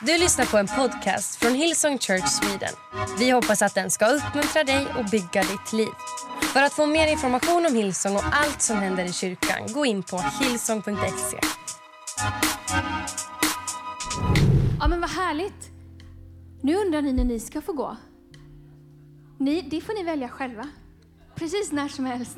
Du lyssnar på en podcast från Hillsong Church Sweden. Vi hoppas att den ska uppmuntra dig och bygga ditt liv. För att få mer information om Hillsong och allt som händer i kyrkan, gå in på hillsong.se. Ja men vad härligt. Nu undrar ni när ni ska få gå. Ni, det får ni välja själva. Precis när som helst.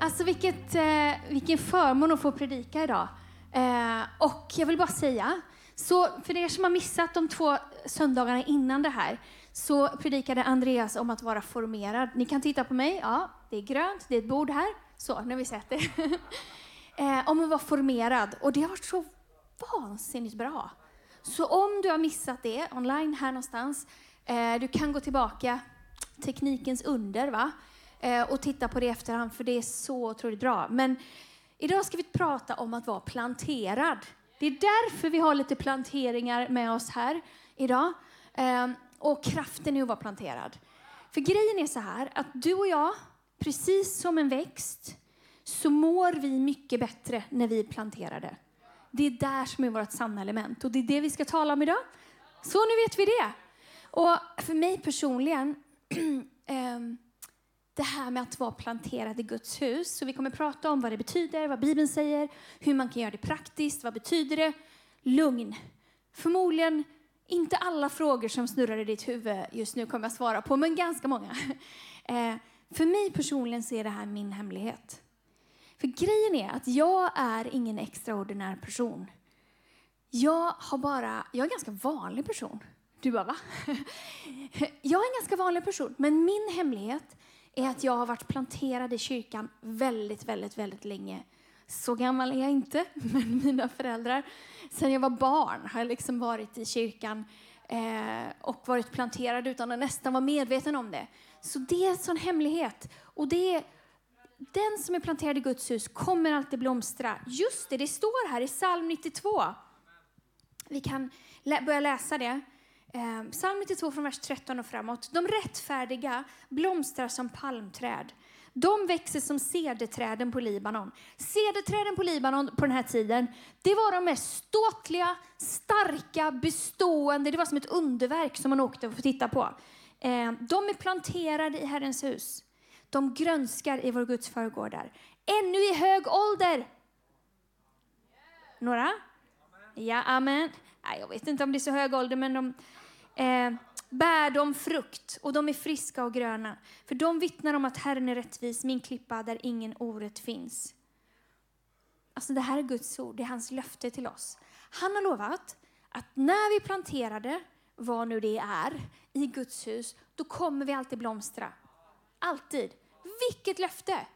Alltså vilket, eh, vilken förmån att få predika idag. Eh, och jag vill bara säga, så för er som har missat de två söndagarna innan det här, så predikade Andreas om att vara formerad. Ni kan titta på mig, ja, det är grönt, det är ett bord här. Så, nu har vi sett det. eh, om att vara formerad. Och det har varit så vansinnigt bra. Så om du har missat det online här någonstans, eh, du kan gå tillbaka, teknikens under, va? Eh, och titta på det i efterhand, för det är så otroligt bra. Men idag ska vi prata om att vara planterad. Det är därför vi har lite planteringar med oss här idag. Ehm, och kraften i att vara planterad. För grejen är så här, att du och jag, precis som en växt, så mår vi mycket bättre när vi är planterade. Det är där som är vårt sanna element och det är det vi ska tala om idag. Så nu vet vi det. Och för mig personligen, ehm, det här med att vara planterad i Guds hus. Så vi kommer prata om vad det betyder, vad Bibeln säger, hur man kan göra det praktiskt, vad betyder det? Lugn. Förmodligen inte alla frågor som snurrar i ditt huvud just nu kommer jag svara på, men ganska många. Eh, för mig personligen så är det här min hemlighet. För grejen är att jag är ingen extraordinär person. Jag har bara, jag är en ganska vanlig person. Du bara, va? Jag är en ganska vanlig person, men min hemlighet är att jag har varit planterad i kyrkan väldigt, väldigt, väldigt länge. Så gammal är jag inte, men mina föräldrar, sen jag var barn har jag liksom varit i kyrkan eh, och varit planterad utan att nästan vara medveten om det. Så det är en sån hemlighet. Och det är, den som är planterad i Guds hus kommer alltid blomstra. Just det, det står här i psalm 92. Vi kan lä börja läsa det. Eh, psalm 92 från vers 13 och framåt. De rättfärdiga blomstrar som palmträd. De växer som cederträden på Libanon. Cederträden på Libanon på den här tiden, det var de mest ståtliga, starka, bestående. Det var som ett underverk som man åkte och fick titta på. Eh, de är planterade i Herrens hus. De grönskar i vår Guds förgårdar. Ännu i hög ålder. Några? Ja, amen. Nej, jag vet inte om det är så hög ålder, men de eh, bär de frukt och de är friska och gröna. För de vittnar om att Herren är rättvis, min klippa där ingen orätt finns. Alltså det här är Guds ord, det är hans löfte till oss. Han har lovat att när vi planterade, vad nu det är, i Guds hus, då kommer vi alltid blomstra. Alltid. Vilket löfte!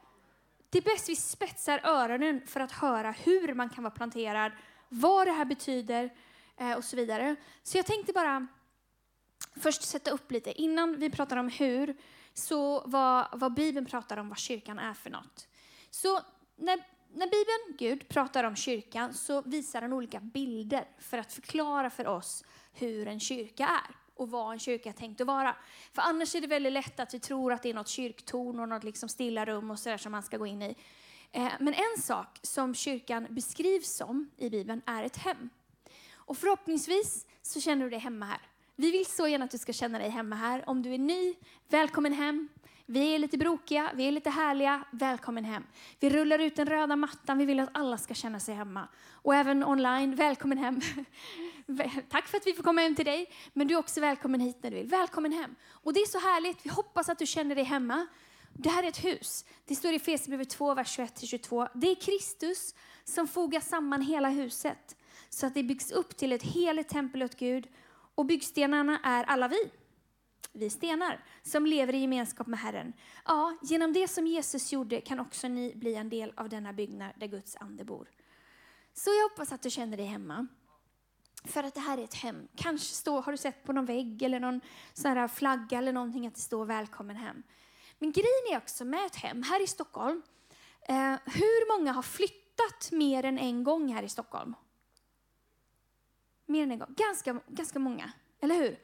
Det är bäst vi spetsar öronen för att höra hur man kan vara planterad, vad det här betyder eh, och så vidare. Så jag tänkte bara först sätta upp lite, innan vi pratar om hur, så vad, vad Bibeln pratar om vad kyrkan är för något. Så när, när Bibeln, Gud, pratar om kyrkan så visar den olika bilder för att förklara för oss hur en kyrka är och vad en kyrka är tänkt att vara. För annars är det väldigt lätt att vi tror att det är något kyrktorn och något liksom stilla rum och sådär som man ska gå in i. Eh, men en sak som kyrkan beskrivs som i Bibeln är ett hem. Och förhoppningsvis så känner du dig hemma här. Vi vill så gärna att du ska känna dig hemma här. Om du är ny, välkommen hem. Vi är lite brokiga, vi är lite härliga, välkommen hem. Vi rullar ut den röda mattan, vi vill att alla ska känna sig hemma. Och även online, välkommen hem. Tack för att vi får komma hem till dig, men du är också välkommen hit när du vill. Välkommen hem. Och det är så härligt, vi hoppas att du känner dig hemma. Det här är ett hus. Det står i Efesierbrevet 2, vers 21-22. Det är Kristus som fogar samman hela huset så att det byggs upp till ett heligt tempel åt Gud och byggstenarna är alla vi. Vi stenar som lever i gemenskap med Herren. Ja, genom det som Jesus gjorde kan också ni bli en del av denna byggnad där Guds ande bor. Så jag hoppas att du känner dig hemma. För att det här är ett hem. Kanske står, har du sett på någon vägg eller någon sån här flagga eller någonting att det står välkommen hem. Men grejen är också med ett hem här i Stockholm. Eh, hur många har flyttat mer än en gång här i Stockholm? Mer än en gång. Ganska, ganska många, eller hur?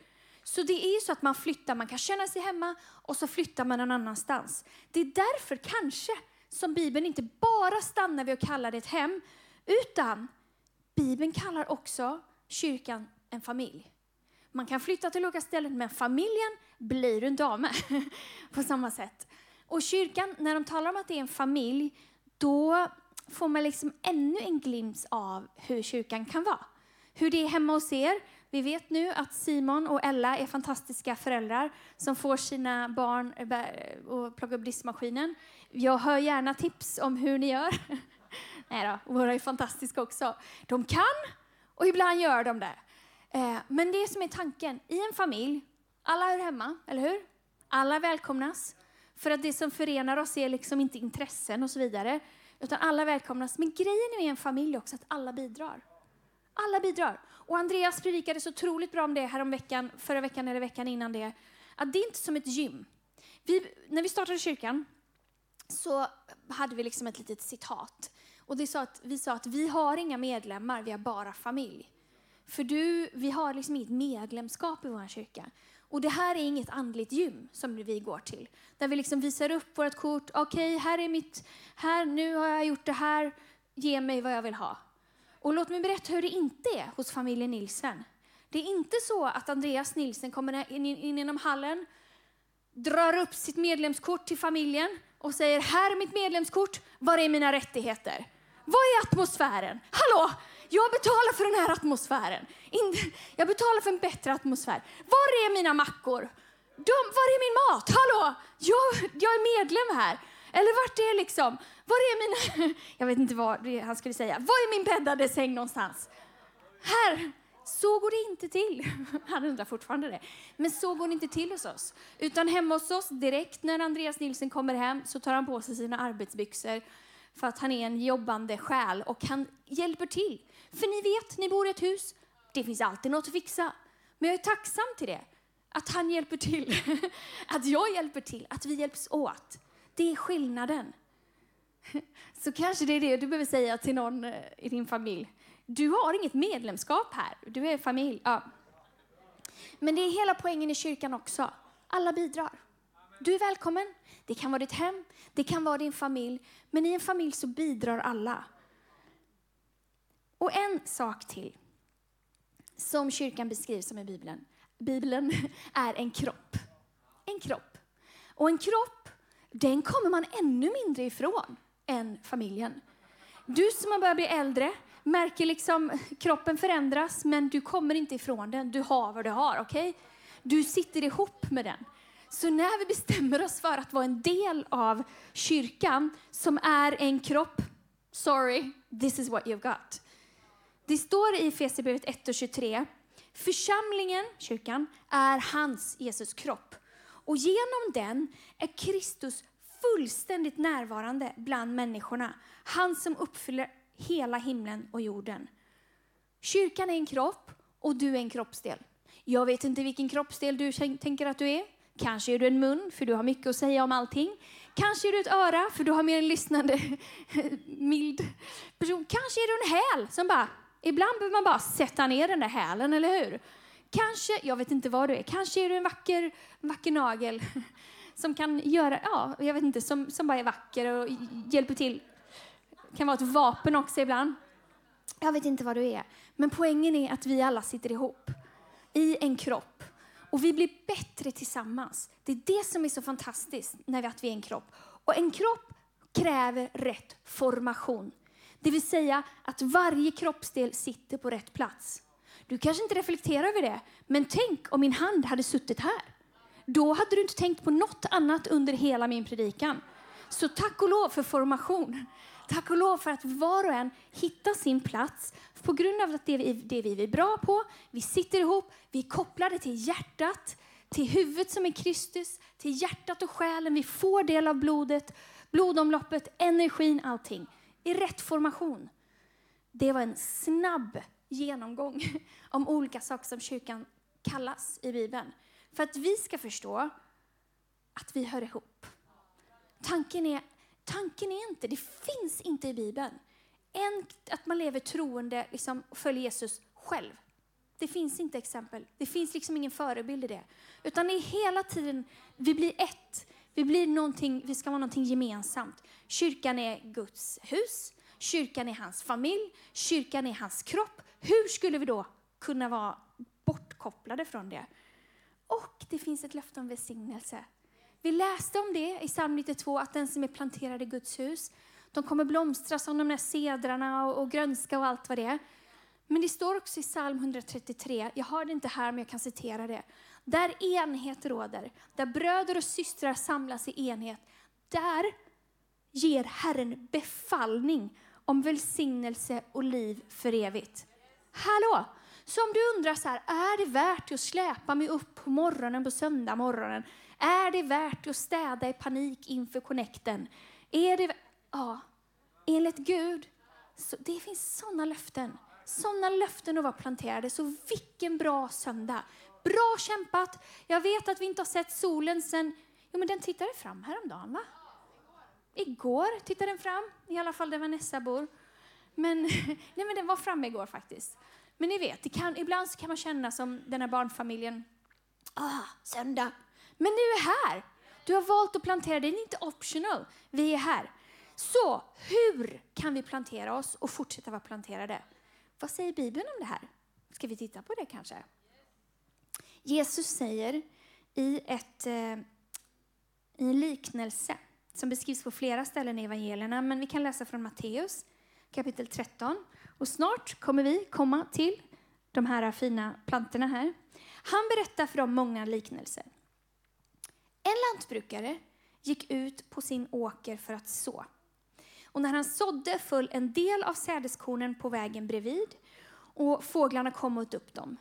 Så det är ju så att man flyttar, man kan känna sig hemma och så flyttar man någon annanstans. Det är därför kanske som Bibeln inte bara stannar vid att kalla det ett hem, utan Bibeln kallar också kyrkan en familj. Man kan flytta till olika ställen, men familjen blir du inte av med på samma sätt. Och kyrkan, när de talar om att det är en familj, då får man liksom ännu en glimt av hur kyrkan kan vara. Hur det är hemma hos er. Vi vet nu att Simon och Ella är fantastiska föräldrar som får sina barn eh, att eh, plocka upp diskmaskinen. Jag hör gärna tips om hur ni gör. Nej då, våra är fantastiska också. De kan och ibland gör de det. Eh, men det som är tanken, i en familj, alla hör hemma, eller hur? Alla välkomnas. För att det som förenar oss är liksom inte intressen och så vidare, utan alla välkomnas. Men grejen med en familj också att alla bidrar. Alla bidrar. Och Andreas predikade så otroligt bra om det här om veckan, förra veckan eller veckan innan det. Att det är inte som ett gym. Vi, när vi startade kyrkan så hade vi liksom ett litet citat. Och det sa att, vi sa att vi har inga medlemmar, vi har bara familj. För du, vi har liksom inget medlemskap i vår kyrka. Och det här är inget andligt gym som vi går till. Där vi liksom visar upp vårt kort. Okej, okay, här är mitt, här, nu har jag gjort det här. Ge mig vad jag vill ha. Och låt mig berätta hur det inte är hos familjen Nilsen. Det är inte så att Andreas Nilsen kommer in, in genom hallen, drar upp sitt medlemskort till familjen och säger här är mitt medlemskort, var är mina rättigheter? Vad är atmosfären? Hallå, jag betalar för den här atmosfären. Jag betalar för en bättre atmosfär. Var är mina mackor? De, var är min mat? Hallå, jag, jag är medlem här. Eller vart är liksom, var är mina, jag vet inte vad han skulle säga. Var är min bäddade säng någonstans? Här, så går det inte till. Han undrar fortfarande det. Men så går det inte till hos oss. Utan hemma hos oss, direkt när Andreas Nilsson kommer hem, så tar han på sig sina arbetsbyxor för att han är en jobbande själ och han hjälper till. För ni vet, ni bor i ett hus, det finns alltid något att fixa. Men jag är tacksam till det. Att han hjälper till, att jag hjälper till, att vi hjälps åt. Det är skillnaden. Så kanske det är det du behöver säga till någon eh, i din familj. Du har inget medlemskap här, du är familj. Ja. Men det är hela poängen i kyrkan också. Alla bidrar. Du är välkommen. Det kan vara ditt hem, det kan vara din familj. Men i en familj så bidrar alla. Och en sak till som kyrkan beskrivs som i Bibeln. Bibeln är en kropp. En kropp. Och en kropp, den kommer man ännu mindre ifrån än familjen. Du som har börjat bli äldre märker liksom kroppen förändras, men du kommer inte ifrån den. Du har vad du har, okej? Okay? Du sitter ihop med den. Så när vi bestämmer oss för att vara en del av kyrkan som är en kropp, sorry, this is what you've got. Det står i Efesierbrevet 1 och 23, församlingen, kyrkan, är hans, Jesus kropp. Och genom den är Kristus fullständigt närvarande bland människorna. Han som uppfyller hela himlen och jorden. Kyrkan är en kropp och du är en kroppsdel. Jag vet inte vilken kroppsdel du tänker att du är. Kanske är du en mun, för du har mycket att säga om allting. Kanske är du ett öra, för du har mer en lyssnande, mild person. Kanske är du en häl som bara, ibland behöver man bara sätta ner den där hälen, eller hur? Kanske, jag vet inte vad du är, kanske är du en vacker, vacker nagel som kan göra, ja, jag vet inte, som, som bara är vacker och hjälper till. Kan vara ett vapen också ibland. Jag vet inte vad du är. Men poängen är att vi alla sitter ihop i en kropp och vi blir bättre tillsammans. Det är det som är så fantastiskt när vi, att vi är en kropp. Och en kropp kräver rätt formation. Det vill säga att varje kroppsdel sitter på rätt plats. Du kanske inte reflekterar över det, men tänk om min hand hade suttit här. Då hade du inte tänkt på något annat under hela min predikan. Så tack och lov för formation. Tack och lov för att var och en hittar sin plats på grund av att det är det vi är bra på. Vi sitter ihop, vi är kopplade till hjärtat, till huvudet som är Kristus, till hjärtat och själen. Vi får del av blodet, blodomloppet, energin, allting i rätt formation. Det var en snabb genomgång om olika saker som kyrkan kallas i Bibeln. För att vi ska förstå att vi hör ihop. Tanken är, tanken är inte, det finns inte i Bibeln, en, att man lever troende liksom, och följer Jesus själv. Det finns inte exempel. Det finns liksom ingen förebild i det. Utan det är hela tiden, vi blir ett. Vi, blir någonting, vi ska vara någonting gemensamt. Kyrkan är Guds hus. Kyrkan är hans familj. Kyrkan är hans kropp. Hur skulle vi då kunna vara bortkopplade från det. Det finns ett löfte om välsignelse. Vi läste om det i psalm 92, att den som är planterad i Guds hus, de kommer blomstra som de där sedrarna och, och grönska och allt vad det är. Men det står också i psalm 133, jag har det inte här men jag kan citera det. Där enhet råder, där bröder och systrar samlas i enhet, där ger Herren befallning om välsignelse och liv för evigt. Hallå! Så om du undrar så här, är det värt att släpa mig upp på morgonen på söndag morgonen? Är det värt att städa i panik inför connecten? Är det, ja, enligt Gud, så det finns sådana löften. Sådana löften att vara planterade. Så vilken bra söndag. Bra kämpat. Jag vet att vi inte har sett solen sen, jo men den tittade fram häromdagen va? Igår tittade den fram, i alla fall där Vanessa bor. Men, nej men den var framme igår faktiskt. Men ni vet, det kan, ibland så kan man känna som den här barnfamiljen, ah, söndag. Men nu är här. Du har valt att plantera, det är inte optional. Vi är här. Så hur kan vi plantera oss och fortsätta vara planterade? Vad säger Bibeln om det här? Ska vi titta på det kanske? Jesus säger i, ett, eh, i en liknelse som beskrivs på flera ställen i evangelierna, men vi kan läsa från Matteus kapitel 13. Och snart kommer vi komma till de här fina plantorna här. Han berättar för dem många liknelser. En lantbrukare gick ut på sin åker för att så. Och när han sådde föll en del av sädeskornen på vägen bredvid och fåglarna kom och åt upp dem.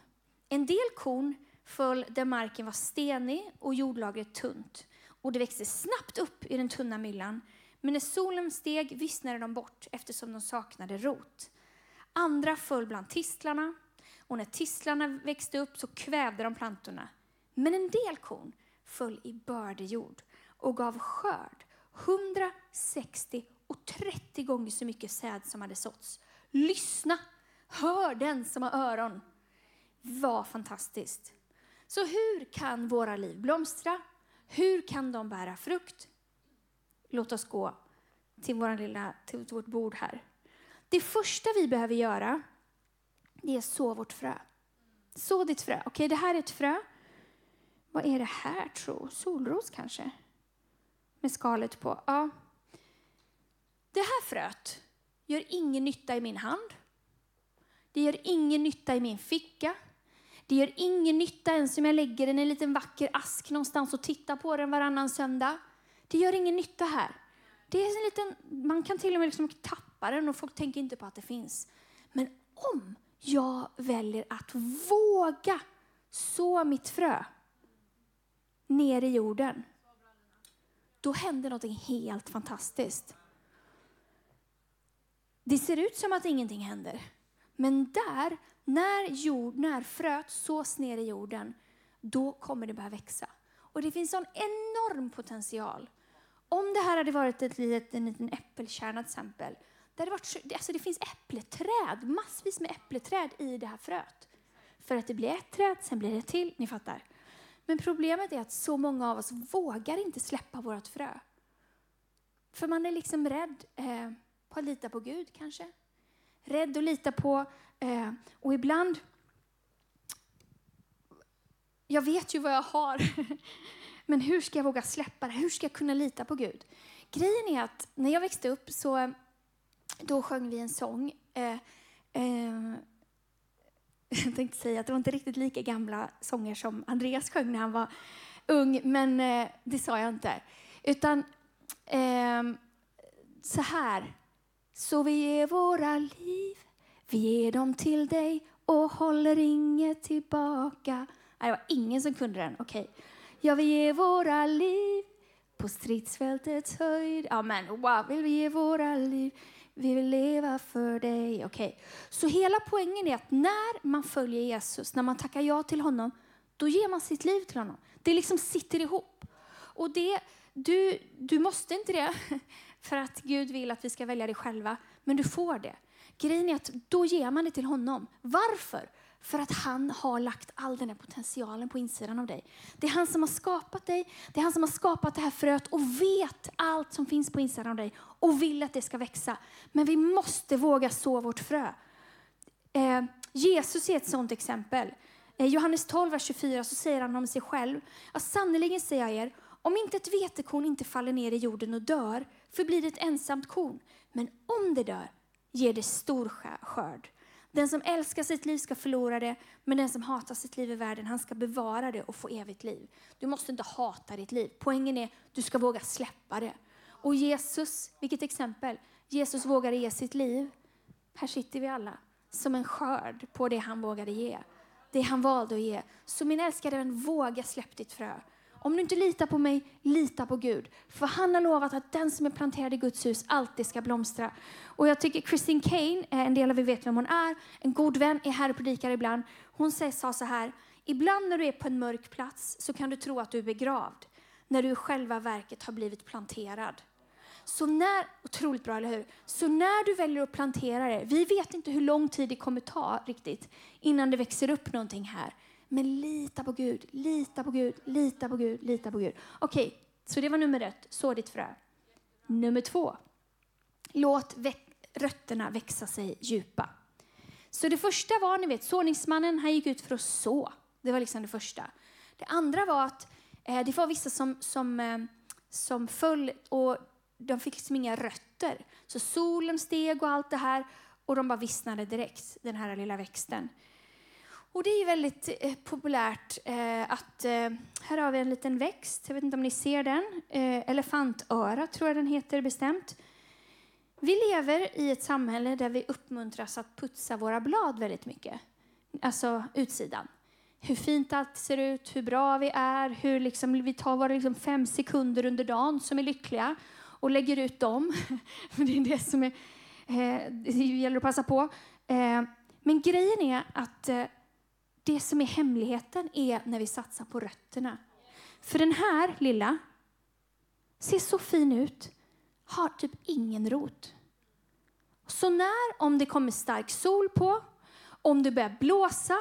En del korn föll där marken var stenig och jordlagret tunt och det växte snabbt upp i den tunna myllan. Men när solen steg vissnade de bort eftersom de saknade rot. Andra föll bland tistlarna och när tistlarna växte upp så kvävde de plantorna. Men en del korn föll i bördejord och gav skörd 160 och 30 gånger så mycket säd som hade såtts. Lyssna! Hör den som har öron! Vad fantastiskt! Så hur kan våra liv blomstra? Hur kan de bära frukt? Låt oss gå till, vår lilla, till vårt bord här. Det första vi behöver göra det är så vårt frö. Så ditt frö. Okej, okay, det här är ett frö. Vad är det här tro? Solros kanske? Med skalet på. Ja. Det här fröet gör ingen nytta i min hand. Det gör ingen nytta i min ficka. Det gör ingen nytta ens om jag lägger den i en liten vacker ask någonstans och tittar på den varannan söndag. Det gör ingen nytta här. Det är en liten, man kan till och med liksom tappa den och folk tänker inte på att det finns. Men om jag väljer att våga så mitt frö ner i jorden, då händer något helt fantastiskt. Det ser ut som att ingenting händer. Men där, när, jord, när fröet sås ner i jorden, då kommer det börja växa. Och det finns en enorm potential. Om det här hade varit ett litet, en liten äppelkärna till exempel, det, hade varit, alltså det finns äppleträd, massvis med äppleträd i det här fröet. För att det blir ett träd, sen blir det till, ni fattar. Men problemet är att så många av oss vågar inte släppa vårt frö. För man är liksom rädd eh, på att lita på Gud kanske. Rädd att lita på, eh, och ibland jag vet ju vad jag har. Men hur ska jag våga släppa det? Hur ska jag kunna lita på Gud? Grejen är att när jag växte upp så då sjöng vi en sång. Eh, eh, jag tänkte säga att det var inte riktigt lika gamla sånger som Andreas sjöng när han var ung, men eh, det sa jag inte. Utan ehm, så här. Så vi ger våra liv, vi ger dem till dig och håller inget tillbaka. Nej, det var ingen som kunde den. Okej. Okay. Ja, vi ger våra liv på stridsfältets höjd. Amen. Wow, vill vi ge våra liv. Vi vill leva för dig. Okej. Okay. Så hela poängen är att när man följer Jesus, när man tackar ja till honom, då ger man sitt liv till honom. Det liksom sitter ihop. Och det, du, du måste inte det, för att Gud vill att vi ska välja det själva, men du får det. Grejen är att då ger man det till honom. Varför? För att han har lagt all den här potentialen på insidan av dig. Det är han som har skapat dig, det är han som har skapat det här fröet och vet allt som finns på insidan av dig och vill att det ska växa. Men vi måste våga så vårt frö. Eh, Jesus är ett sådant exempel. eh, Johannes 12, vers 24 så säger han om sig själv. ja sannerligen säger jag er, om inte ett vetekorn inte faller ner i jorden och dör förblir det ett ensamt korn. Men om det dör ger det stor skörd. Den som älskar sitt liv ska förlora det, men den som hatar sitt liv i världen, han ska bevara det och få evigt liv. Du måste inte hata ditt liv. Poängen är, du ska våga släppa det. Och Jesus, vilket exempel. Jesus vågade ge sitt liv. Här sitter vi alla, som en skörd på det han vågade ge. Det han valde att ge. Så min älskade vän, våga släpp ditt frö. Om du inte litar på mig, lita på Gud. För han har lovat att den som är planterad i Guds hus alltid ska blomstra. Och jag tycker Christine Kane, eh, en del av er vet vem hon är, en god vän, är här och predikar ibland. Hon sa så här, ibland när du är på en mörk plats så kan du tro att du är begravd. När du i själva verket har blivit planterad. Så när, otroligt bra, eller hur? Så när du väljer att plantera det, vi vet inte hur lång tid det kommer ta riktigt innan det växer upp någonting här. Men lita på Gud, lita på Gud, lita på Gud, lita på Gud. Okej, okay, så det var nummer ett, så ditt frö. Nummer två, låt rötterna växa sig djupa. Så det första var, ni vet, såningsmannen, han gick ut för att så. Det var liksom det första. Det andra var att eh, det var vissa som, som, eh, som föll och de fick liksom inga rötter. Så solen steg och allt det här och de bara vissnade direkt, den här lilla växten. Och det är väldigt eh, populärt eh, att, eh, här har vi en liten växt, jag vet inte om ni ser den, eh, elefantöra tror jag den heter bestämt. Vi lever i ett samhälle där vi uppmuntras att putsa våra blad väldigt mycket, alltså utsidan. Hur fint allt ser ut, hur bra vi är, hur liksom vi tar våra liksom fem sekunder under dagen som är lyckliga och lägger ut dem. det är det som är, eh, det gäller att passa på. Eh, men grejen är att eh, det som är hemligheten är när vi satsar på rötterna. För den här lilla ser så fin ut, har typ ingen rot. Så när, om det kommer stark sol på, om det börjar blåsa,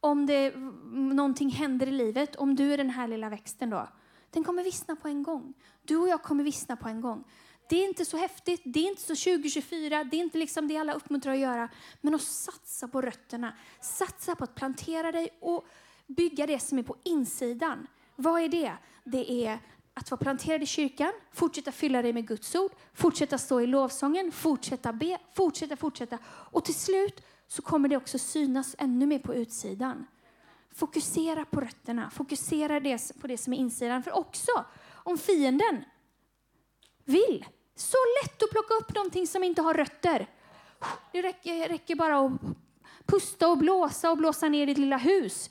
om det, någonting händer i livet, om du är den här lilla växten då, den kommer vissna på en gång. Du och jag kommer vissna på en gång. Det är inte så häftigt, det är inte så 2024, det är inte liksom det alla uppmuntrar att göra. Men att satsa på rötterna, satsa på att plantera dig och bygga det som är på insidan. Vad är det? Det är att vara planterad i kyrkan, fortsätta fylla dig med Guds ord, fortsätta stå i lovsången, fortsätta be, fortsätta, fortsätta. Och till slut så kommer det också synas ännu mer på utsidan. Fokusera på rötterna, fokusera på det som är insidan. För också om fienden vill, så lätt att plocka upp någonting som inte har rötter. Det räcker, räcker bara att pusta och blåsa och blåsa ner ditt lilla hus.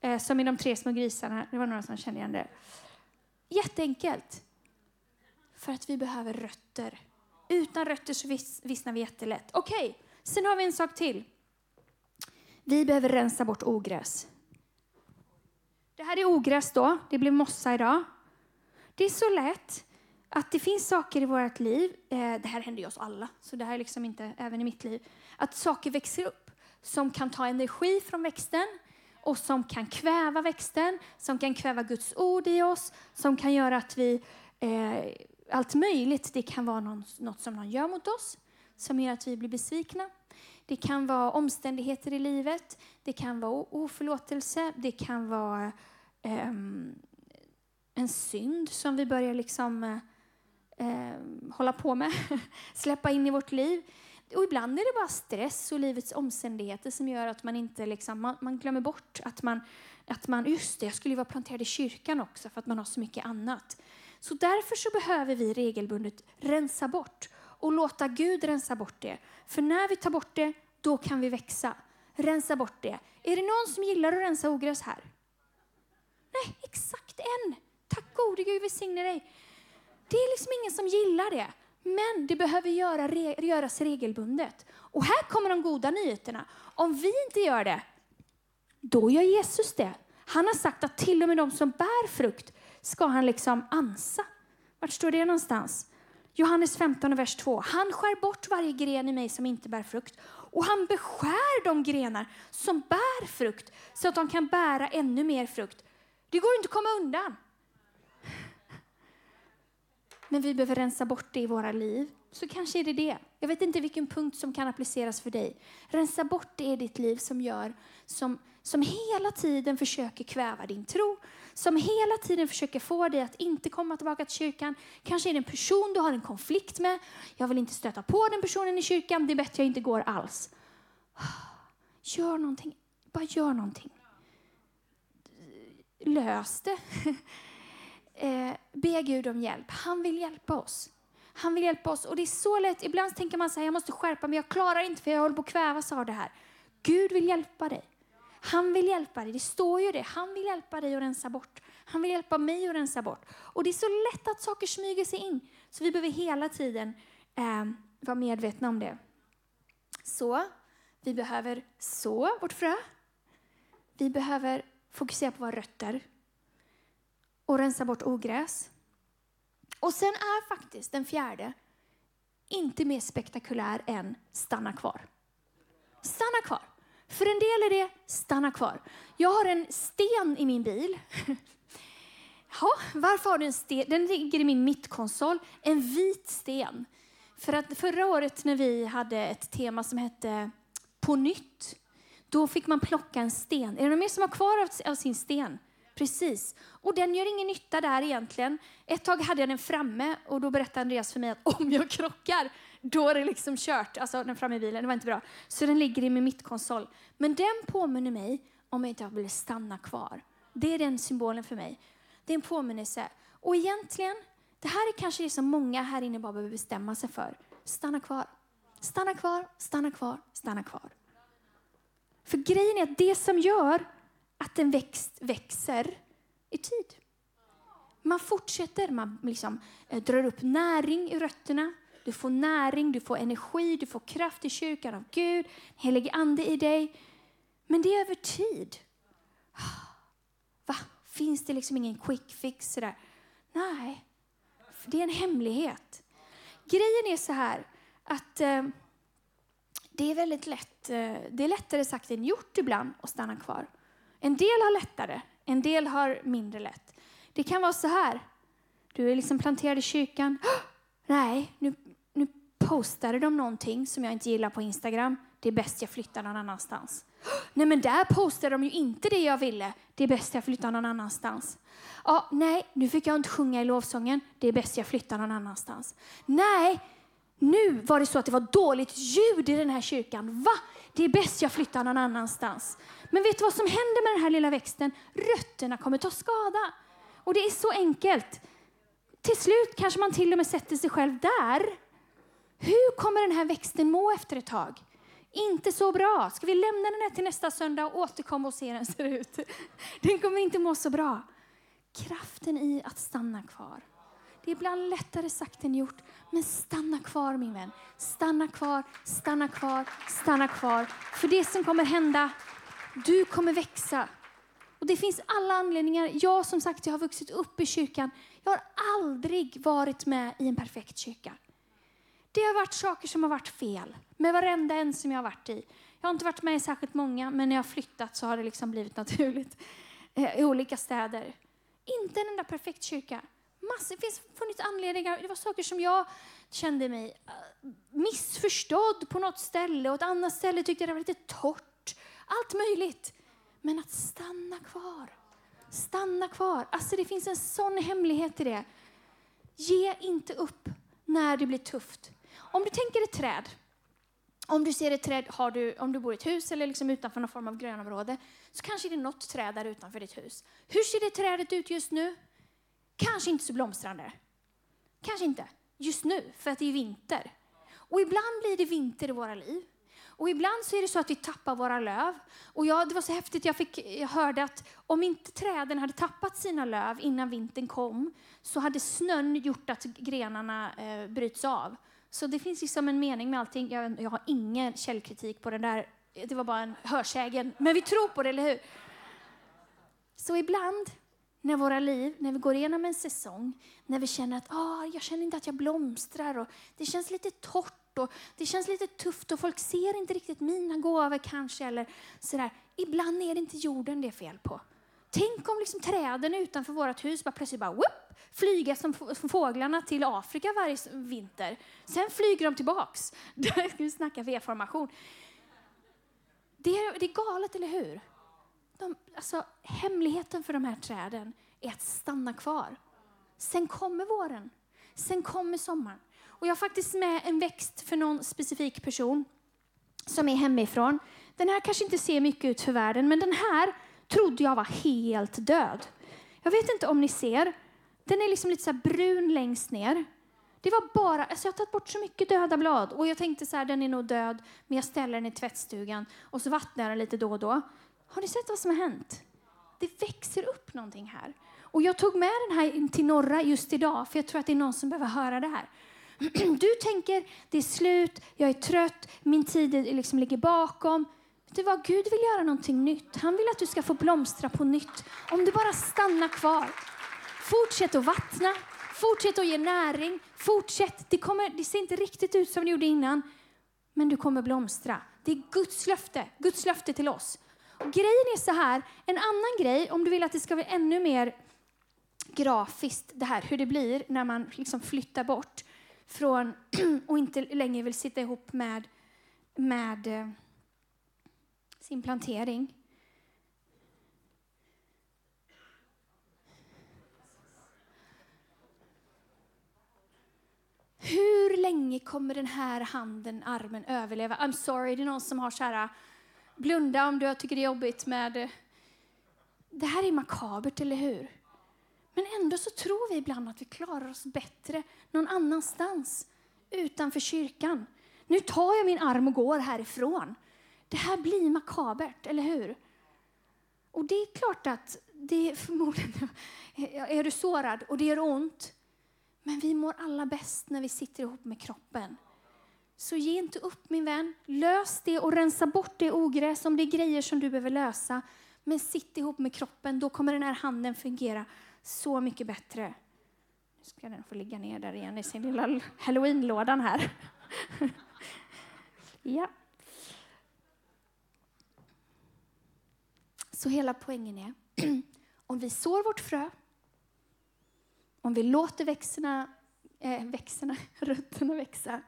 Eh, som i de tre små grisarna. Det var några som kände igen det. Jätteenkelt. För att vi behöver rötter. Utan rötter så vissnar vi jättelätt. Okej, okay. sen har vi en sak till. Vi behöver rensa bort ogräs. Det här är ogräs då. Det blir mossa idag. Det är så lätt att det finns saker i vårt liv, eh, det här händer ju oss alla, så det här är liksom inte även i mitt liv, att saker växer upp som kan ta energi från växten och som kan kväva växten, som kan kväva Guds ord i oss, som kan göra att vi, eh, allt möjligt, det kan vara någon, något som någon gör mot oss, som gör att vi blir besvikna. Det kan vara omständigheter i livet, det kan vara oförlåtelse, det kan vara eh, en synd som vi börjar liksom eh, eh, hålla på med, släppa in i vårt liv. Och ibland är det bara stress och livets omständigheter som gör att man inte liksom, man, man glömmer bort att man, att man, just det, jag skulle ju vara planterad i kyrkan också för att man har så mycket annat. Så därför så behöver vi regelbundet rensa bort och låta Gud rensa bort det. För när vi tar bort det, då kan vi växa. Rensa bort det. Är det någon som gillar att rensa ogräs här? Nej, exakt en. Tack gode Gud välsigne dig. Det är liksom ingen som gillar det. Men det behöver göra, göras regelbundet. Och här kommer de goda nyheterna. Om vi inte gör det, då gör Jesus det. Han har sagt att till och med de som bär frukt ska han liksom ansa. Vart står det någonstans? Johannes 15, vers 2. Han skär bort varje gren i mig som inte bär frukt och han beskär de grenar som bär frukt så att de kan bära ännu mer frukt. Det går inte att komma undan. Men vi behöver rensa bort det i våra liv så kanske är det det. Jag vet inte vilken punkt som kan appliceras för dig. Rensa bort det i ditt liv som gör, som, som hela tiden försöker kväva din tro, som hela tiden försöker få dig att inte komma tillbaka till kyrkan. Kanske är det en person du har en konflikt med. Jag vill inte stöta på den personen i kyrkan, det är bättre jag inte går alls. Gör någonting, bara gör någonting. Lös det. Eh, be Gud om hjälp. Han vill hjälpa oss. Han vill hjälpa oss. Och det är så lätt. Ibland tänker man så här, jag måste skärpa mig, jag klarar inte för jag håller på att kvävas av det här. Gud vill hjälpa dig. Han vill hjälpa dig. Det står ju det. Han vill hjälpa dig att rensa bort. Han vill hjälpa mig att rensa bort. Och det är så lätt att saker smyger sig in. Så vi behöver hela tiden eh, vara medvetna om det. Så, vi behöver så vårt frö. Vi behöver fokusera på våra rötter och rensa bort ogräs. Och sen är faktiskt den fjärde inte mer spektakulär än stanna kvar. Stanna kvar. För en del är det stanna kvar. Jag har en sten i min bil. Ja, varför har du en sten? Den ligger i min mittkonsol. En vit sten. För att förra året när vi hade ett tema som hette På nytt, då fick man plocka en sten. Är det någon mer som har kvar av sin sten? Precis. Och den gör ingen nytta där egentligen. Ett tag hade jag den framme och då berättade Andreas för mig att om jag krockar, då är det liksom kört. Alltså den framme i bilen, det var inte bra. Så den ligger i min mittkonsol. Men den påminner mig om att jag vill stanna kvar. Det är den symbolen för mig. Det är en påminnelse. Och egentligen, det här är kanske det som många här inne bara behöver bestämma sig för. Stanna kvar. Stanna kvar, stanna kvar, stanna kvar. För grejen är att det som gör att en växt växer i tid. Man fortsätter, man liksom eh, drar upp näring i rötterna. Du får näring, du får energi, du får kraft i kyrkan av Gud, helig ande i dig. Men det är över tid. Va? Finns det liksom ingen quick fix? Sådär? Nej, det är en hemlighet. Grejen är så här att eh, det är väldigt lätt, eh, det är lättare sagt än gjort ibland att stanna kvar. En del har lättare, en del har mindre lätt. Det kan vara så här. Du är liksom planterad i kyrkan. Nej, nu, nu postade de någonting som jag inte gillar på Instagram. Det är bäst jag flyttar någon annanstans. Nej, men där postade de ju inte det jag ville. Det är bäst jag flyttar någon annanstans. Ja, nej, nu fick jag inte sjunga i lovsången. Det är bäst jag flyttar någon annanstans. Nej, nu var det så att det var dåligt ljud i den här kyrkan. Va? Det är bäst jag flyttar någon annanstans. Men vet du vad som händer med den här lilla växten? Rötterna kommer ta skada. Och det är så enkelt. Till slut kanske man till och med sätter sig själv där. Hur kommer den här växten må efter ett tag? Inte så bra. Ska vi lämna den här till nästa söndag och återkomma och se hur den ser ut? Den kommer inte må så bra. Kraften i att stanna kvar. Det är ibland lättare sagt än gjort. Men stanna kvar min vän. Stanna kvar, stanna kvar, stanna kvar. För det som kommer hända, du kommer växa. Och det finns alla anledningar. Jag som sagt, jag har vuxit upp i kyrkan. Jag har aldrig varit med i en perfekt kyrka. Det har varit saker som har varit fel med varenda en som jag har varit i. Jag har inte varit med i särskilt många, men när jag har flyttat så har det liksom blivit naturligt eh, i olika städer. Inte en enda perfekt kyrka massor, det finns funnits anledningar. Det var saker som jag kände mig eh, missförstådd på något ställe och ett annat ställe tyckte jag det var lite torrt. Allt möjligt. Men att stanna kvar. Stanna kvar. Alltså det finns en sån hemlighet i det. Ge inte upp när det blir tufft. Om du tänker ett träd. Om du ser ett träd, har du, om du bor i ett hus eller liksom utanför någon form av grönområde, så kanske det är något träd där utanför ditt hus. Hur ser det trädet ut just nu? Kanske inte så blomstrande. Kanske inte just nu, för att det är vinter. Och ibland blir det vinter i våra liv. Och ibland så är det så att vi tappar våra löv. Och jag, det var så häftigt, jag, fick, jag hörde att om inte träden hade tappat sina löv innan vintern kom så hade snön gjort att grenarna eh, bryts av. Så det finns liksom en mening med allting. Jag, jag har ingen källkritik på det där. Det var bara en hörsägen. Men vi tror på det, eller hur? Så ibland när våra liv, när vi går igenom en säsong, när vi känner att ah, jag känner inte att jag blomstrar och det känns lite torrt och det känns lite tufft och folk ser inte riktigt mina gåvor kanske eller sådär. Ibland är det inte jorden det är fel på. Tänk om liksom träden utanför vårt hus bara plötsligt bara whoop, flyger som fåglarna till Afrika varje vinter. Sen flyger de tillbaks. Vi snacka V-formation. Det det är galet, eller hur? De, alltså, hemligheten för de här träden är att stanna kvar. Sen kommer våren. Sen kommer sommaren. Och jag har faktiskt med en växt för någon specifik person som är hemifrån. Den här kanske inte ser mycket ut för världen, men den här trodde jag var helt död. Jag vet inte om ni ser. Den är liksom lite så brun längst ner. Det var bara, alltså jag har tagit bort så mycket döda blad och jag tänkte så här, den är nog död, men jag ställer den i tvättstugan och så vattnar jag den lite då och då. Har ni sett vad som har hänt? Det växer upp någonting här. Och jag tog med den här till norra just idag, för jag tror att det är någon som behöver höra det här. Du tänker, det är slut, jag är trött, min tid liksom ligger bakom. Vet du vad? Gud vill göra någonting nytt. Han vill att du ska få blomstra på nytt. Om du bara stannar kvar. Fortsätt att vattna, fortsätt att ge näring, fortsätt. Det, kommer, det ser inte riktigt ut som det gjorde innan, men du kommer blomstra. Det är Guds löfte, Guds löfte till oss. Och grejen är så här, en annan grej, om du vill att det ska bli ännu mer grafiskt, det här hur det blir när man liksom flyttar bort från och inte längre vill sitta ihop med, med eh, sin plantering. Hur länge kommer den här handen, armen överleva? I'm sorry, det är någon som har så här, blunda om du tycker det är jobbigt med... Eh, det här är makabert, eller hur? Men ändå så tror vi ibland att vi klarar oss bättre någon annanstans, utanför kyrkan. Nu tar jag min arm och går härifrån. Det här blir makabert, eller hur? Och det är klart att det är förmodligen är du sårad och det gör ont. Men vi mår alla bäst när vi sitter ihop med kroppen. Så ge inte upp min vän. Lös det och rensa bort det ogräs om det är grejer som du behöver lösa. Men sitt ihop med kroppen, då kommer den här handen fungera så mycket bättre. Nu ska den få ligga ner där igen i sin lilla halloweenlådan här. ja. Så hela poängen är, om vi sår vårt frö, om vi låter växterna, äh, växterna, rötterna växa,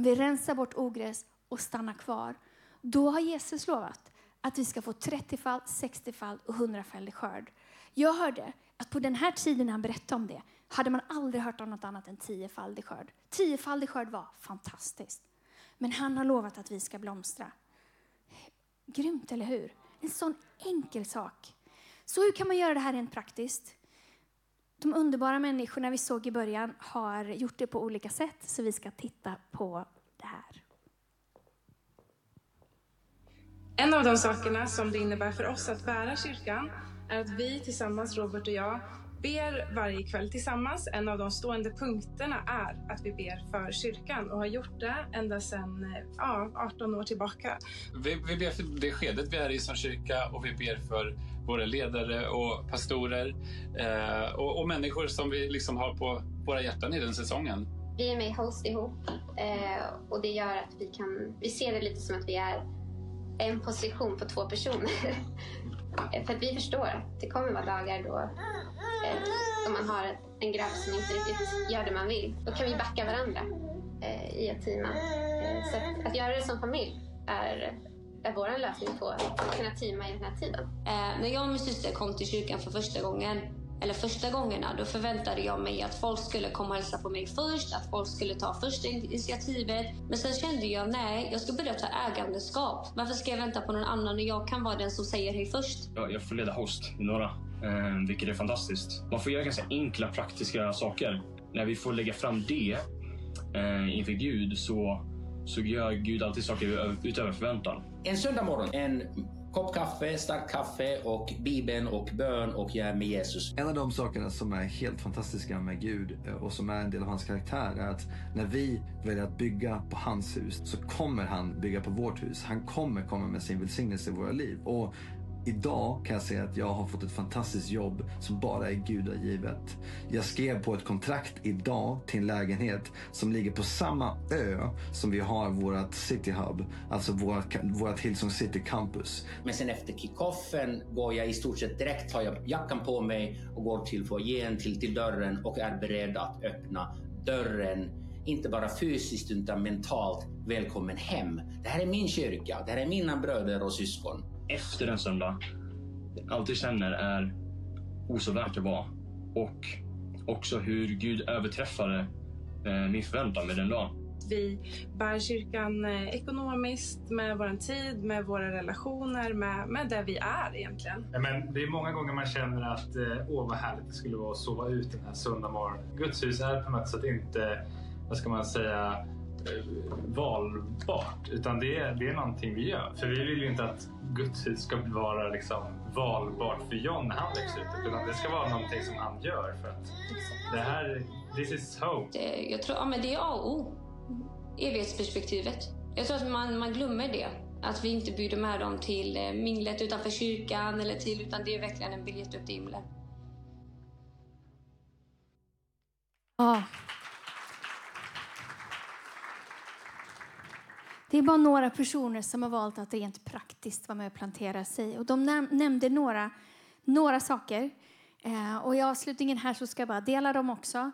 om vi rensar bort ogräs och stannar kvar, då har Jesus lovat att vi ska få 30-fall, 60-fall och 100-faldig skörd. Jag hörde att på den här tiden när han berättade om det hade man aldrig hört om något annat än tiofaldig skörd. Tiofaldig skörd var fantastiskt. Men han har lovat att vi ska blomstra. Grymt, eller hur? En sån enkel sak. Så hur kan man göra det här rent praktiskt? De underbara människorna vi såg i början har gjort det på olika sätt, så vi ska titta på det här. En av de sakerna som det innebär för oss att bära kyrkan är att vi tillsammans, Robert och jag, ber varje kväll tillsammans. En av de stående punkterna är att vi ber för kyrkan och har gjort det ända sedan ja, 18 år tillbaka. Vi, vi ber för det skedet vi är i som kyrka och vi ber för våra ledare och pastorer eh, och, och, människor som vi liksom har på våra hjärtan i den säsongen. Vi är med i Host ihop eh, och det gör att vi kan, vi ser det lite som att vi är en position på två personer. För att vi förstår att det kommer vara dagar då eh, då man har en grabb som inte riktigt gör det man vill. Då kan vi backa varandra eh, i att team. Eh, så att, att, göra det som familj är, är vår lösning på att kunna teama i den här tiden. Eh, när jag och min syster kom till kyrkan för första gången eller första gångerna, då förväntade jag mig att folk skulle komma och hälsa på mig först, att folk skulle ta första initiativet. Men sen kände jag, nej, jag ska börja ta ägandeskap. Varför ska jag vänta på någon annan när jag kan vara den som säger hej först? Ja, jag får leda host i några, eh, vilket är fantastiskt. Man får göra ganska enkla, praktiska saker. När vi får lägga fram det eh, inför Gud så, så gör Gud alltid saker utöver förväntan. En söndag morgon, en kopp kaffe, starkt kaffe och Bibeln och bön och jag är med Jesus. En av de sakerna som är helt fantastiska med Gud eh, och som är en del av hans karaktär är att när vi väljer att bygga på hans hus så kommer han bygga på vårt hus. Han kommer komma med sin välsignelse i våra liv. Och Idag kan jag säga att jag har fått ett fantastiskt jobb som bara är gudagivet. Jag skrev på ett kontrakt idag till en lägenhet som ligger på samma ö som vi har vårt City Hub, alltså vårt, vårt Hillsong City Campus. Men sen efter kickoffen går jag i stort sett direkt, tar jag jackan på mig och går till foajén, till, till dörren och är beredd att öppna dörren inte bara fysiskt utan mentalt välkommen hem. Det här är min kyrka, det här är mina bröder och syskon. Efter en söndag, allt jag känner är oså värt att vara. Och också hur Gud överträffade eh, min förväntan med den dagen. Vi bär kyrkan eh, ekonomiskt, med vår tid, med våra relationer, med, med det vi är egentligen. Men det är många gånger man känner att eh, åh vad härligt det skulle vara att sova ut den här söndag morgonen. Guds hus är på något sätt inte, vad ska man säga, valbart. Utan det är, det är någonting vi gör. För vi vill ju inte att Guds hus ska vara liksom valbart för John när han växer upp. Utan det ska vara någonting som han gör. För att det här, this is hope. Det, jag tror, ja, men det är A och O. Evighetsperspektivet. Jag tror att man, man glömmer det. Att vi inte bjuder med dem till eh, minglet utanför kyrkan eller till, utan det är verkligen en biljett upp till himlen. Ja. Det är bara några personer som har valt att rent praktiskt vara med och plantera sig. Och de näm nämnde några, några saker. Eh, och i avslutningen här så ska jag bara dela dem också.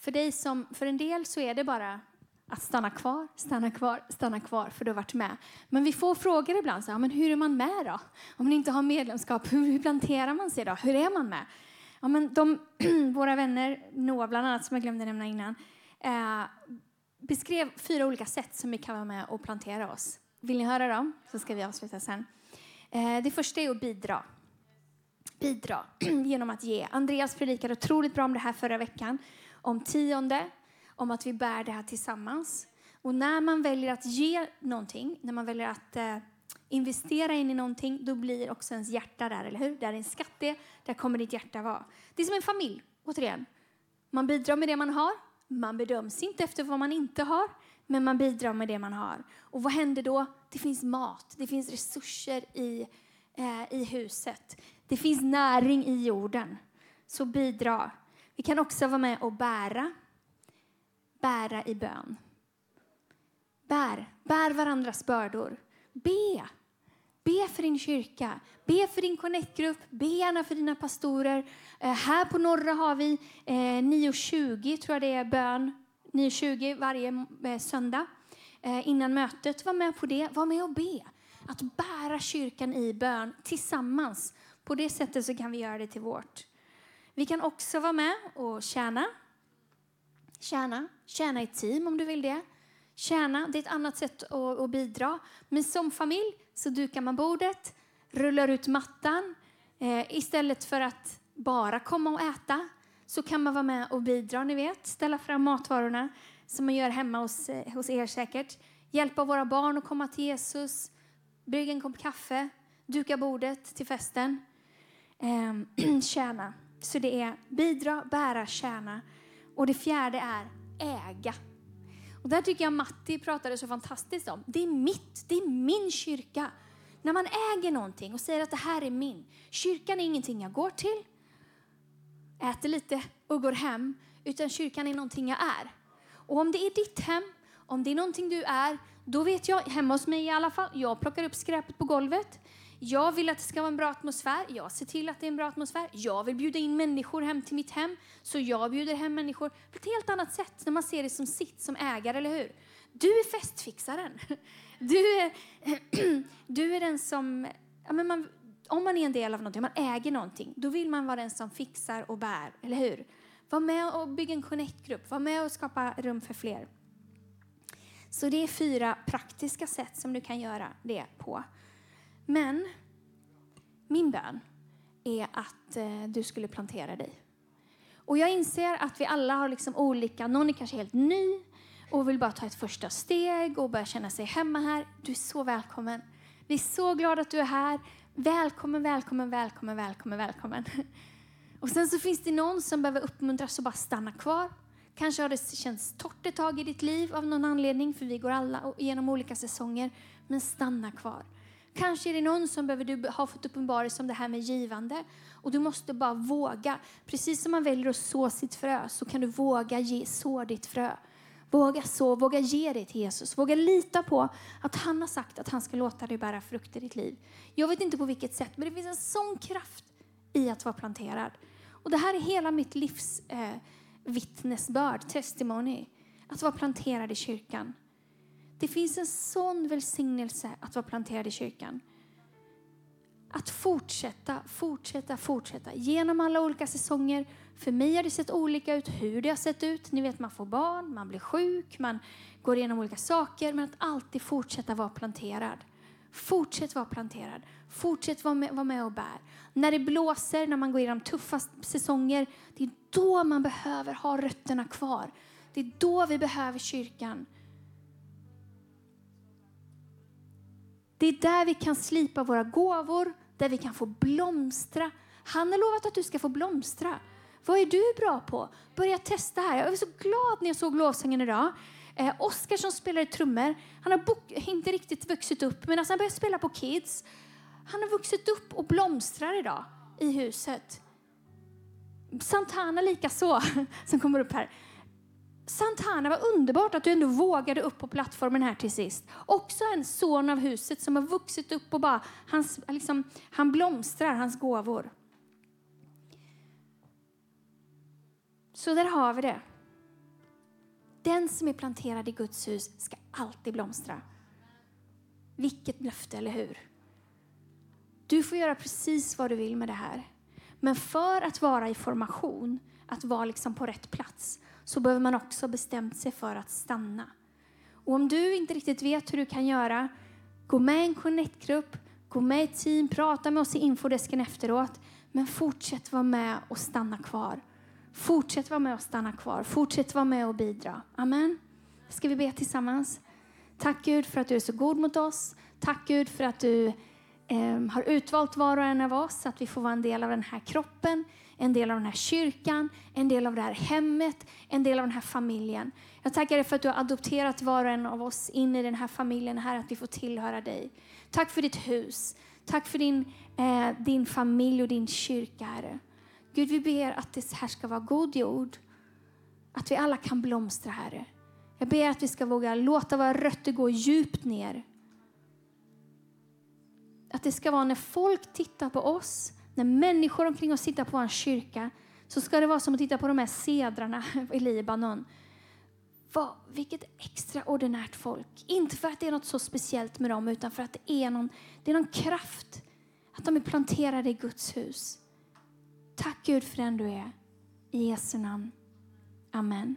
För, dig som, för en del så är det bara att stanna kvar, stanna kvar, stanna kvar för du har varit med. Men vi får frågor ibland. Så, här, men hur är man med då? Om man inte har medlemskap, hur, hur planterar man sig då? Hur är man med? Ja, men de, våra vänner, Noah bland annat, som jag glömde nämna innan, eh, beskrev fyra olika sätt som vi kan vara med och plantera oss. Vill ni höra dem? Så ska vi avsluta sen. Eh, det första är att bidra. Bidra genom att ge. Andreas predikade otroligt bra om det här förra veckan. Om tionde, om att vi bär det här tillsammans. Och när man väljer att ge någonting, när man väljer att eh, investera in i någonting, då blir också ens hjärta där, eller hur? Där är en skatt det, där kommer ditt hjärta vara. Det är som en familj, återigen. Man bidrar med det man har, man bedöms inte efter vad man inte har, men man bidrar med det man har. Och vad händer då? Det finns mat, det finns resurser i, eh, i huset. Det finns näring i jorden. Så bidra. Vi kan också vara med och bära. Bära i bön. Bär, bär varandras bördor. Be. Be för din kyrka, be för din connect-grupp, be gärna för dina pastorer. Eh, här på Norra har vi eh, 9.20 tror jag det är bön, 9.20 varje eh, söndag eh, innan mötet. Var med på det, var med och be. Att bära kyrkan i bön tillsammans. På det sättet så kan vi göra det till vårt. Vi kan också vara med och tjäna. Tjäna, tjäna i team om du vill det. Tjäna, det är ett annat sätt att, att bidra. Men som familj så dukar man bordet, rullar ut mattan. Eh, istället för att bara komma och äta så kan man vara med och bidra, ni vet. Ställa fram matvarorna som man gör hemma hos, eh, hos er säkert. Hjälpa våra barn att komma till Jesus. Brygga en kopp kaffe. Duka bordet till festen. Eh, tjäna. Så det är bidra, bära, tjäna. Och det fjärde är äga. Och där tycker jag Matti pratade så fantastiskt om. Det är mitt, det är min kyrka. När man äger någonting och säger att det här är min. Kyrkan är ingenting jag går till, äter lite och går hem. Utan kyrkan är någonting jag är. Och om det är ditt hem, om det är någonting du är, då vet jag, hemma hos mig i alla fall, jag plockar upp skräpet på golvet. Jag vill att det ska vara en bra atmosfär. Jag ser till att det är en bra atmosfär. Jag vill bjuda in människor hem till mitt hem. Så jag bjuder hem människor på ett helt annat sätt när man ser det som sitt som ägare, eller hur? Du är festfixaren. Du är, du är den som... Ja, men man, om man är en del av någonting, man äger någonting, då vill man vara den som fixar och bär, eller hur? Var med och bygg en connect-grupp. Var med och skapa rum för fler. Så det är fyra praktiska sätt som du kan göra det på. Men min bön är att eh, du skulle plantera dig. Och jag inser att vi alla har liksom olika, någon är kanske helt ny och vill bara ta ett första steg och börja känna sig hemma här. Du är så välkommen. Vi är så glada att du är här. Välkommen, välkommen, välkommen, välkommen, välkommen. Och sen så finns det någon som behöver uppmuntras att bara stanna kvar. Kanske har det känts torrt ett tag i ditt liv av någon anledning, för vi går alla igenom olika säsonger. Men stanna kvar. Kanske är det någon som behöver du har fått uppenbarelse om det här med givande. Och du måste bara våga. Precis som man väljer att så sitt frö så kan du våga ge, så ditt frö. Våga så, våga ge det till Jesus. Våga lita på att han har sagt att han ska låta dig bära frukt i ditt liv. Jag vet inte på vilket sätt, men det finns en sån kraft i att vara planterad. Och det här är hela mitt livs eh, vittnesbörd, testimony. Att vara planterad i kyrkan. Det finns en sån välsignelse att vara planterad i kyrkan. Att fortsätta, fortsätta, fortsätta genom alla olika säsonger. För mig har det sett olika ut hur det har sett ut. Ni vet, man får barn, man blir sjuk, man går igenom olika saker. Men att alltid fortsätta vara planterad. Fortsätt vara planterad. Fortsätt vara med, vara med och bär. När det blåser, när man går igenom tuffa säsonger, det är då man behöver ha rötterna kvar. Det är då vi behöver kyrkan. Det är där vi kan slipa våra gåvor, där vi kan få blomstra. Han har lovat att du ska få blomstra. Vad är du bra på? Börja testa här. Jag är så glad när jag såg lovsången idag. Eh, Oskar som spelar trummor, han har inte riktigt vuxit upp, men alltså han börjar spela på Kids. Han har vuxit upp och blomstrar idag i huset. Santana lika så, som kommer upp här. Santana, vad underbart att du ändå vågade upp på plattformen här till sist. Också en son av huset som har vuxit upp och bara, hans, liksom, han blomstrar, hans gåvor. Så där har vi det. Den som är planterad i Guds hus ska alltid blomstra. Vilket löfte, eller hur? Du får göra precis vad du vill med det här. Men för att vara i formation, att vara liksom på rätt plats, så behöver man också bestämt sig för att stanna. Och om du inte riktigt vet hur du kan göra, gå med i en connect-grupp, gå med i ett team, prata med oss i infodesken efteråt. Men fortsätt vara med och stanna kvar. Fortsätt vara med och stanna kvar. Fortsätt vara med och bidra. Amen. Ska vi be tillsammans? Tack Gud för att du är så god mot oss. Tack Gud för att du eh, har utvalt var och en av oss, så att vi får vara en del av den här kroppen, en del av den här kyrkan, en del av det här hemmet, en del av den här familjen. Jag tackar dig för att du har adopterat var och en av oss in i den här familjen, här att vi får tillhöra dig. Tack för ditt hus. Tack för din, eh, din familj och din kyrka, Herre. Gud, vi ber att det här ska vara god jord. Att vi alla kan blomstra, Herre. Jag ber att vi ska våga låta våra rötter gå djupt ner. Att det ska vara när folk tittar på oss, när människor omkring oss tittar på vår kyrka, så ska det vara som att titta på de här sedrarna i Libanon. Vad, vilket extraordinärt folk. Inte för att det är något så speciellt med dem, utan för att det är någon, det är någon kraft. Att de är planterade i Guds hus. Tack Gud för den du är. I Jesu namn. Amen.